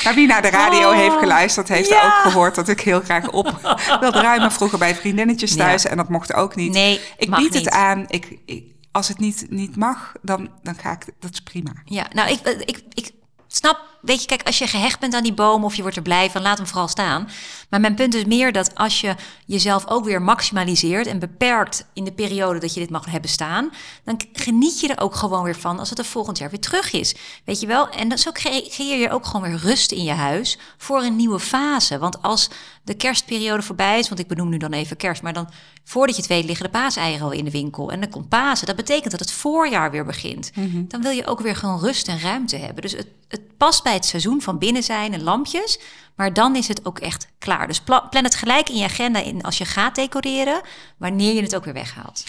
Speaker 3: Maar wie naar de radio
Speaker 2: Oh.
Speaker 3: heeft geluisterd, heeft ook gehoord dat ik heel graag op wilde ruimen. Vroeger bij vriendinnetjes thuis en dat mocht ook niet.
Speaker 2: Nee,
Speaker 3: ik bied
Speaker 2: niet.
Speaker 3: het aan. Ik, ik- als het niet, niet mag, dan, dan ga ik. Dat is prima.
Speaker 2: Ja, nou, ik, ik, ik snap, weet je, kijk, als je gehecht bent aan die boom of je wordt er blij van, laat hem vooral staan. Maar mijn punt is meer dat als je jezelf ook weer maximaliseert en beperkt in de periode dat je dit mag hebben staan, dan geniet je er ook gewoon weer van als het er volgend jaar weer terug is. Weet je wel? En dan zo cre- creëer je ook gewoon weer rust in je huis voor een nieuwe fase. Want als de kerstperiode voorbij is, want ik benoem nu dan even kerst, maar dan voordat je het weet liggen de paaseieren al in de winkel en dan komt Pasen. Dat betekent dat het voorjaar weer begint. Dan wil je ook weer gewoon rust en ruimte hebben. Dus het, het past bij het seizoen van binnen zijn en lampjes, maar dan is het ook echt klaar. Dus pla- plan het gelijk in je agenda in als je gaat decoreren, wanneer je het ook weer weghaalt.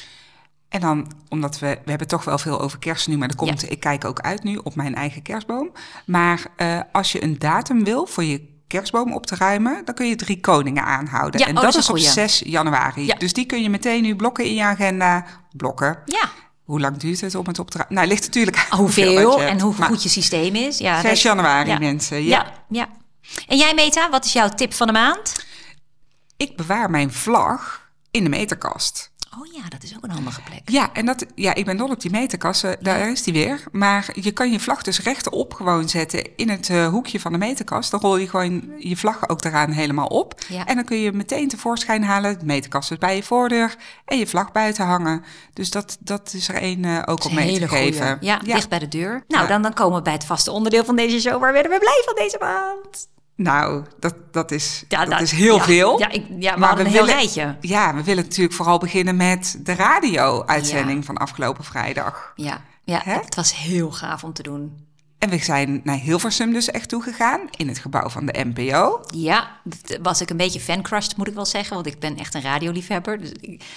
Speaker 3: En dan, omdat we, we hebben toch wel veel over kerst nu, maar er komt,
Speaker 2: Ja.
Speaker 3: ik kijk ook uit nu op mijn eigen kerstboom. Maar eh, als je een datum wil voor je kerstboom op te ruimen, dan kun je drie koningen aanhouden.
Speaker 2: Ja,
Speaker 3: en
Speaker 2: oh,
Speaker 3: dat
Speaker 2: dat
Speaker 3: is op
Speaker 2: een goeie.
Speaker 3: 6 januari.
Speaker 2: Ja.
Speaker 3: Dus die kun je meteen nu blokken in je agenda. Blokken.
Speaker 2: Ja,
Speaker 3: Hoe lang duurt het om het op te ruimen? Nou, ligt natuurlijk aan
Speaker 2: hoeveel en hoe goed je systeem is. Ja,
Speaker 3: 6
Speaker 2: dat-
Speaker 3: januari,
Speaker 2: ja.
Speaker 3: mensen. Ja,
Speaker 2: ja. En jij, Meta, wat is jouw tip van de maand?
Speaker 3: Ik bewaar mijn vlag in de meterkast.
Speaker 2: Oh ja, dat is ook een handige plek.
Speaker 3: Ja, en dat, ja, ik ben dol op die meterkassen. Daar is die weer. Maar je kan je vlag dus rechtop gewoon zetten in het eh, hoekje van de meterkast. Dan rol je gewoon je vlag ook eraan helemaal op.
Speaker 2: Ja.
Speaker 3: En dan kun je meteen tevoorschijn halen. De meterkast is bij je voordeur en je vlag buiten hangen. Dus dat, dat is er één eh, ook om mee te geven.
Speaker 2: Ja, dicht bij de deur. Nou,
Speaker 3: Ja.
Speaker 2: dan, dan komen we bij het vaste onderdeel van deze show. Waar werden we blij van deze maand?
Speaker 3: Nou, dat, dat, is,
Speaker 2: Ja,
Speaker 3: dat
Speaker 2: dat-
Speaker 3: is heel
Speaker 2: ja,
Speaker 3: veel.
Speaker 2: Ja, ik, ja we
Speaker 3: Maar we
Speaker 2: een heel
Speaker 3: willen-
Speaker 2: rijtje.
Speaker 3: Ja, we willen natuurlijk vooral beginnen met de radio-uitzending van afgelopen vrijdag.
Speaker 2: Ja, ja
Speaker 3: Hè?
Speaker 2: het was heel gaaf om te doen.
Speaker 3: En we zijn naar Hilversum dus echt toegegaan in het gebouw van de NPO.
Speaker 2: Ja, dat was ik een beetje fancrushed, moet ik wel zeggen. Want ik ben echt een radioliefhebber. Dus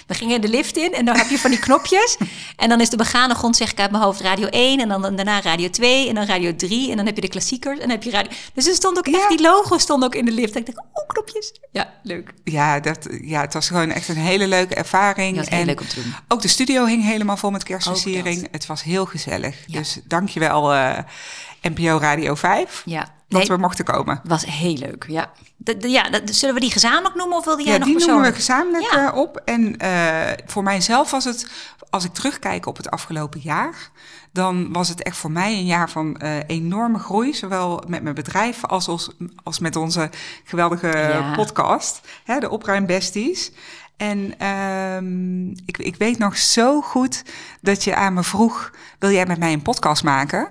Speaker 2: we gingen de lift in en dan heb je van die knopjes. En dan is de begane grond, zeg ik uit mijn hoofd, radio 1. En dan daarna radio 2 en dan radio 3. En dan heb je de klassiekers en dan heb je radio... Dus er stond ook echt, die logo stond ook in de lift. En ik dacht, oh, knopjes. Ja, leuk.
Speaker 3: Ja, dat, ja, het was gewoon echt een hele leuke ervaring.
Speaker 2: Het was heel
Speaker 3: en
Speaker 2: leuk om te doen.
Speaker 3: Ook de studio hing helemaal vol met kerstversiering. Het was heel gezellig.
Speaker 2: Ja.
Speaker 3: Dus dankjewel eh NPO Radio 5
Speaker 2: Ja,
Speaker 3: dat
Speaker 2: nee,
Speaker 3: we mochten komen.
Speaker 2: was heel leuk. Ja, de, de- ja zullen we die gezamenlijk noemen of wilde jij
Speaker 3: Ja,
Speaker 2: nog
Speaker 3: die noemen we gezamenlijk
Speaker 2: Ja.
Speaker 3: eh, op. En eh, voor mijzelf was het, als ik terugkijk op het afgelopen jaar, dan was het echt voor mij een jaar van eh, enorme groei. Zowel met mijn bedrijf als, als, als met onze geweldige
Speaker 2: Ja.
Speaker 3: podcast, hè, de Opruim Besties. En ehm, ik, ik weet nog zo goed dat je aan me vroeg: wil jij met mij een podcast maken?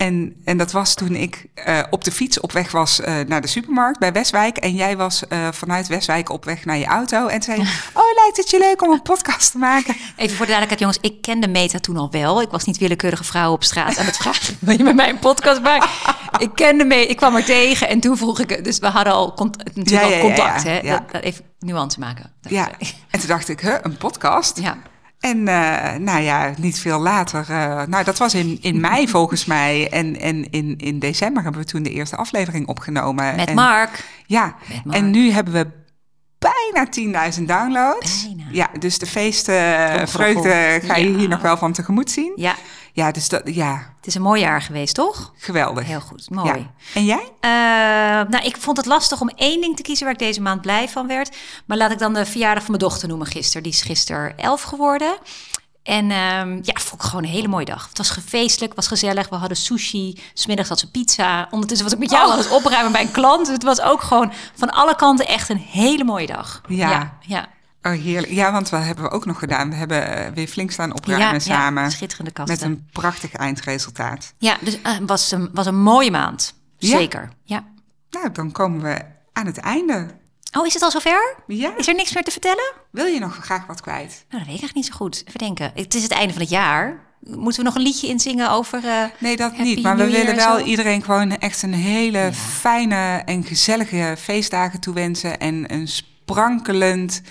Speaker 3: En, en dat was toen ik eh, op de fiets op weg was eh, naar de supermarkt bij Westwijk. En jij was eh, vanuit Westwijk op weg naar je auto. En zei: Oh, lijkt het je leuk om een podcast te maken?
Speaker 2: Even voor de duidelijkheid, jongens. Ik kende Meta toen al wel. Ik was niet willekeurige vrouw op straat aan het vragen... wil je met mij een podcast maken? ik kende Meta, ik kwam er tegen en toen vroeg ik... Dus we hadden al natuurlijk
Speaker 3: Ja,
Speaker 2: al
Speaker 3: ja, ja,
Speaker 2: contact.
Speaker 3: ja,
Speaker 2: hè? Dat, dat even nuance maken.
Speaker 3: Ja, en toen dacht ik, huh, een podcast?
Speaker 2: ja.
Speaker 3: En eh, nou ja, niet veel later. eh, nou, dat was in, in mei volgens mij. En, en in, in december hebben we toen de eerste aflevering opgenomen.
Speaker 2: Met
Speaker 3: en,
Speaker 2: Mark.
Speaker 3: Ja,
Speaker 2: Met Mark.
Speaker 3: en nu hebben we bijna 10.000 downloads.
Speaker 2: Bijna.
Speaker 3: Ja, dus de feestvreugde
Speaker 2: Tromgeroffel.
Speaker 3: ga je
Speaker 2: Ja.
Speaker 3: hier nog wel van tegemoet zien.
Speaker 2: Ja,
Speaker 3: Ja, dus dat, ja,
Speaker 2: het is een mooi jaar geweest, toch?
Speaker 3: geweldig.
Speaker 2: Heel goed, mooi.
Speaker 3: Ja. En jij?
Speaker 2: Eh, nou, ik vond het lastig om één ding te kiezen waar ik deze maand blij van werd. Maar laat ik dan de verjaardag van mijn dochter noemen gisteren. Die is gisteren elf geworden. En ehm, ja, vond ik gewoon een hele mooie dag. Het was feestelijk, was gezellig. We hadden sushi. Smiddags had ze pizza. Ondertussen was ik met jou
Speaker 3: Oh.
Speaker 2: aan het opruimen bij een klant. Dus het was ook gewoon van alle kanten echt een hele mooie dag.
Speaker 3: Ja.
Speaker 2: ja, ja.
Speaker 3: Oh, heerlijk. Ja, want wat hebben we ook nog gedaan? We hebben eh, weer flink staan opruimen
Speaker 2: Ja,
Speaker 3: samen.
Speaker 2: ja, schitterende kasten.
Speaker 3: Met een prachtig eindresultaat.
Speaker 2: Ja, dus het was, een, was een mooie maand. Zeker, ja.
Speaker 3: Nou, dan komen we aan het einde.
Speaker 2: Oh, is het al zover?
Speaker 3: Ja.
Speaker 2: Is er niks meer te vertellen?
Speaker 3: Wil je nog graag wat kwijt?
Speaker 2: Nou, dat weet ik eigenlijk niet zo goed. Even denken. Het is het einde van het jaar. Moeten we nog een liedje inzien over... eh,
Speaker 3: Nee, dat
Speaker 2: Happy
Speaker 3: niet. Maar we
Speaker 2: New
Speaker 3: willen
Speaker 2: en
Speaker 3: wel
Speaker 2: zo?
Speaker 3: iedereen gewoon echt een hele fijne en gezellige feestdagen toewensen. En een sprankelend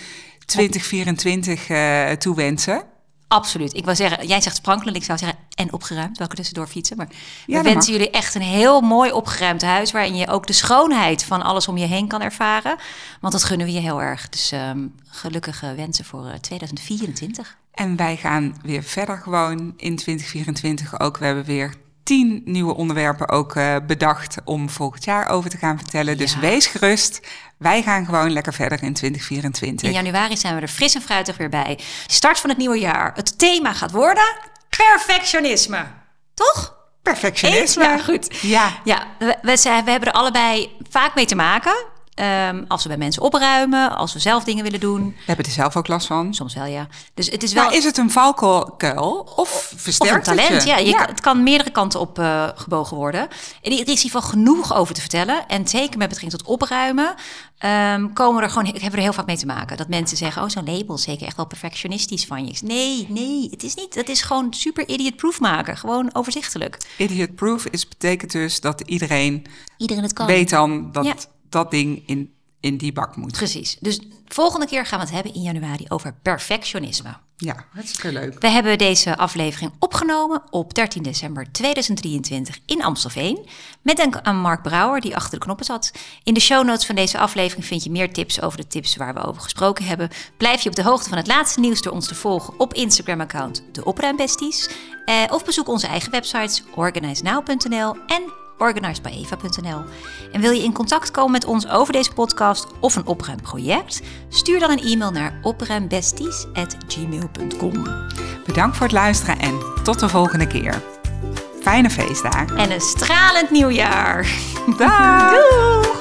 Speaker 3: 2024 eh toewensen.
Speaker 2: Absoluut. Ik wil zeggen, jij zegt sprankelend. Ik zou zeggen en opgeruimd. Welke tussendoor fietsen. Maar we wensen
Speaker 3: mag.
Speaker 2: jullie echt een heel mooi opgeruimd huis... waarin je ook de schoonheid van alles om je heen kan ervaren. Want dat gunnen we je heel erg. Dus ehm, gelukkige wensen voor eh, 2024.
Speaker 3: En wij gaan weer verder gewoon in 2024 ook. We hebben weer tien nieuwe onderwerpen ook eh, bedacht om volgend jaar over te gaan vertellen. Dus
Speaker 2: Ja.
Speaker 3: wees gerust. Wij gaan gewoon lekker verder in 2024.
Speaker 2: In januari zijn we er fris en fruitig weer bij. Start van het nieuwe jaar. Het thema gaat worden perfectionisme. Toch?
Speaker 3: Perfectionisme.
Speaker 2: Eens? Ja, goed.
Speaker 3: Ja.
Speaker 2: Ja, we, we, zijn- we hebben er allebei vaak mee te maken. Ehm, als we bij mensen opruimen, als we zelf dingen willen doen.
Speaker 3: We hebben er zelf ook last van.
Speaker 2: Soms wel, ja. Dus het is wel
Speaker 3: Maar is het een valkuil of
Speaker 2: of
Speaker 3: versterkt het
Speaker 2: talent.
Speaker 3: je?
Speaker 2: Ja, je Kan, het kan meerdere kanten op eh, gebogen worden. En er is geval genoeg over te vertellen. En zeker met betrekking tot opruimen... ehm, komen we er gewoon, hebben we er heel vaak mee te maken. Dat mensen zeggen, oh, zo'n label is zeker echt wel perfectionistisch van je. Nee, nee, het is niet. Het is gewoon super idiot-proof maken. Gewoon overzichtelijk.
Speaker 3: Idiot proof is betekent dus dat iedereen
Speaker 2: Iedereen het kan.
Speaker 3: weet dan dat
Speaker 2: Ja.
Speaker 3: Dat ding in, in die bak moet.
Speaker 2: Precies. Dus volgende keer gaan we het hebben in januari over perfectionisme.
Speaker 3: Ja, hartstikke leuk.
Speaker 2: We hebben deze aflevering opgenomen op 13 december 2023 in Amstelveen. Met dank aan Mark Brouwer, die achter de knoppen zat. In de show notes van deze aflevering vind je meer tips over de tips waar we over gesproken hebben. Blijf je op de hoogte van het laatste nieuws door ons te volgen op Instagram-account De Opruimbesties. Eh, of bezoek onze eigen websites organizenow.nl en organizedbyeva.nl. En wil je in contact komen met ons over deze podcast of een opruimproject? Stuur dan een e-mail naar opruimbesties.gmail.com.
Speaker 3: Bedankt voor het luisteren en tot de volgende keer. Fijne feestdagen.
Speaker 2: En een stralend nieuwjaar.
Speaker 3: Dag!
Speaker 2: Doei!